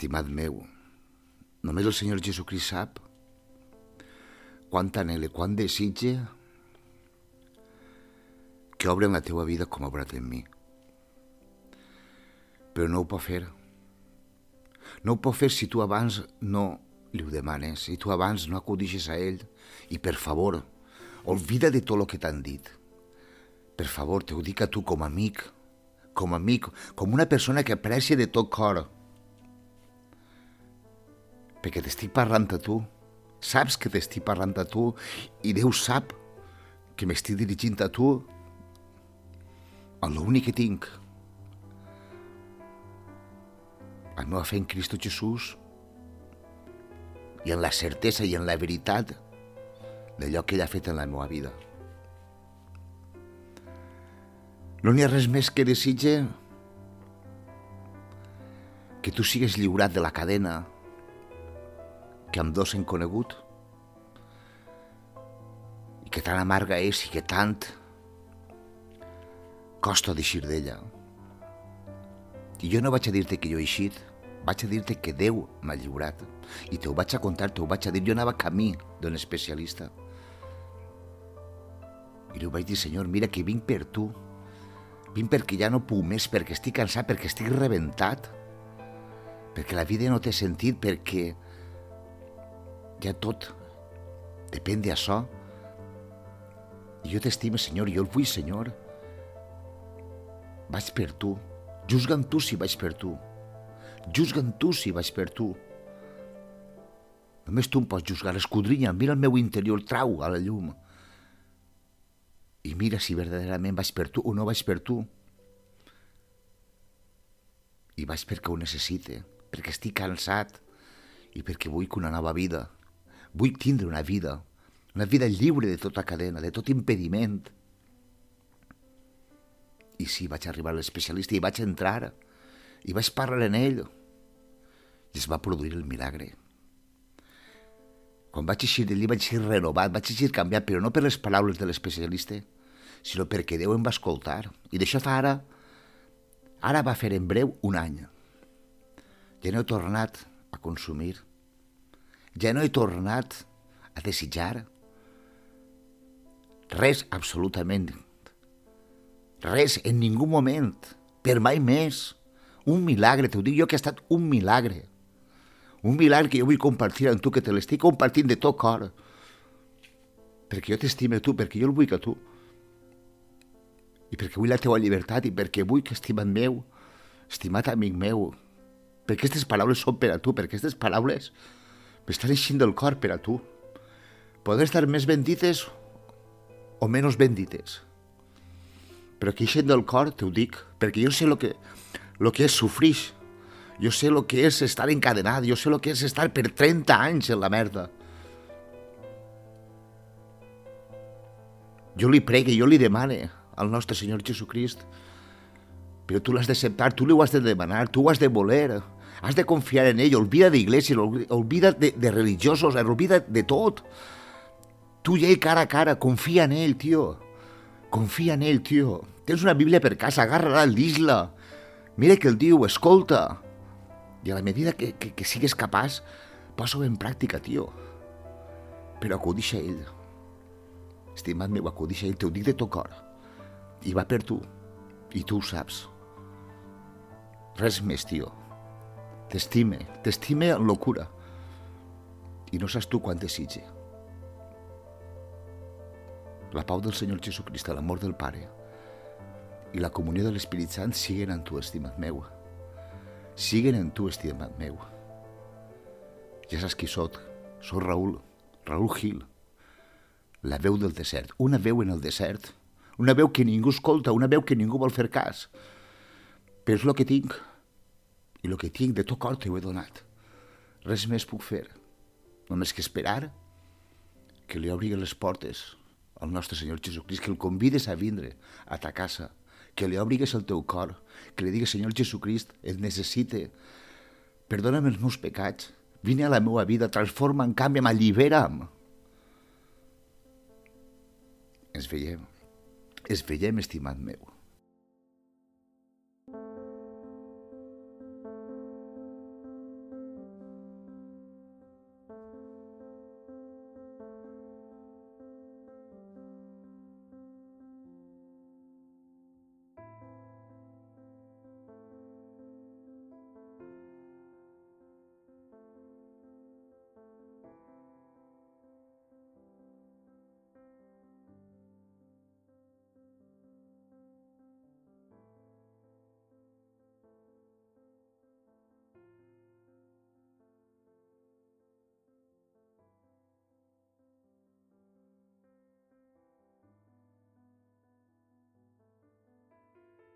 Estimat meu, només el Senyor Jesucrist sap quant anhele, quant desitja que obre la teua vida com ha obrat en mi. Però no ho pot fer. No ho pot fer si tu abans no li ho demanes, si tu abans no acudixes a ell. I per favor, oblida de tot el que t'han dit. Per favor, te ho dic a tu com a amic, com a amic, com una persona que aprecia de tot cor. Perquè t'estic parlant a tu, saps que t'estic parlant a tu i Déu sap que m'estic dirigint a tu amb l'únic que tinc. La meva fe en Cristo Jesús i en la certesa i en la veritat d'allò que ell ha fet en la meva vida. No n'hi ha res més que desitge que tu sigues lliurat de la cadena que amb dos hem conegut i que tan amarga és i que tant costa d'eixir d'ella. I jo no vaig a dir-te que jo he eixit, vaig a dir-te que Déu m'ha lliurat. I te ho vaig a contar, te ho vaig a dir. Jo anava camí d'un especialista. I li vaig dir, senyor, mira que vinc per tu. Vinc perquè ja no puc més, perquè estic cansat, perquè estic rebentat. Perquè la vida no té sentit, perquè ja tot depèn d'això. Jo t'estime, senyor, jo el vull, senyor. Vaig per tu. Juzga'm tu si vaig per tu. Juzga'm tu si vaig per tu. Només tu em pots juzgar, escudrinya, mira el meu interior, trau a la llum. I mira si verdaderament vaig per tu o no vaig per tu. I vaig perquè ho necessite, perquè estic cansat i perquè vull una nova vida. Vull tindre una vida, una vida lliure de tota cadena, de tot impediment. I sí, vaig arribar a l'especialista i vaig entrar i vaig parlar en ell i es va produir el milagre. Quan vaig eixir d'allí vaig ser renovat, vaig eixir canviat, però no per les paraules de l'especialista, sinó perquè Déu em va escoltar. I d'això fa ara, ara va fer en breu un any. Ja no he tornat a consumir. Ja no he tornat a desitjar. Res, absolutament. Res, en ningú moment. Per mai més. Un milagre, t'ho dic jo que ha estat un milagre. Un milagre que jo vull compartir amb tu, que te l'estic compartint de tot cor. Perquè jo t'estime tu, perquè jo el vull que tu. I perquè vull la teua llibertat i perquè vull que, estimat meu, estimat amic meu, perquè aquestes paraules són per a tu, perquè aquestes paraules m'estan eixint del cor per a tu. Poden estar més bendites o menys bendites. Però que eixen del cor, te ho dic, perquè jo sé el que, lo que és sofrir, jo sé el que és estar encadenat, jo sé el que és estar per 30 anys en la merda. Jo li pregue, jo li demane al nostre Senyor Jesucrist, però tu l'has d'acceptar, tu li ho has de demanar, tu ho has de voler, has de confiar en ell, olvida d'iglesia, olvida de, de religiosos, olvida de tot. Tu i ell cara a cara, confia en ell, tio. Confia en ell, tio. Tens una Bíblia per casa, agarra-la, llis-la. Mira que el diu, escolta. I a la medida que, que, que sigues capaç, posa-ho en pràctica, tio. Però acudix a ell. Estimat meu, acudix a ell, t'ho dic de tot cor. I va per tu. I tu ho saps. Res més, tio. T'estime, t'estime amb locura. I no saps tu quan desitge. La pau del Senyor Jesucrist, l'amor del Pare i la comunió de l'Espírit Sant siguen en tu, estimat meu. Siguen en tu, estimat meu. Ja saps qui sóc. Soc Raül, Raül Gil. La veu del desert. Una veu en el desert. Una veu que ningú escolta, una veu que ningú vol fer cas. Però és el que tinc. I el que tinc de tot cor t'ho he donat. Res més puc fer. Només que esperar que li obri les portes al nostre Senyor Jesucrist, que el convides a vindre a ta casa, que li obrigues el teu cor, que li digues, Senyor Jesucrist, et necessite, perdona'm els meus pecats, vine a la meva vida, transforma'm, canvia'm, allibera'm. Ens veiem, ens veiem, estimat meu.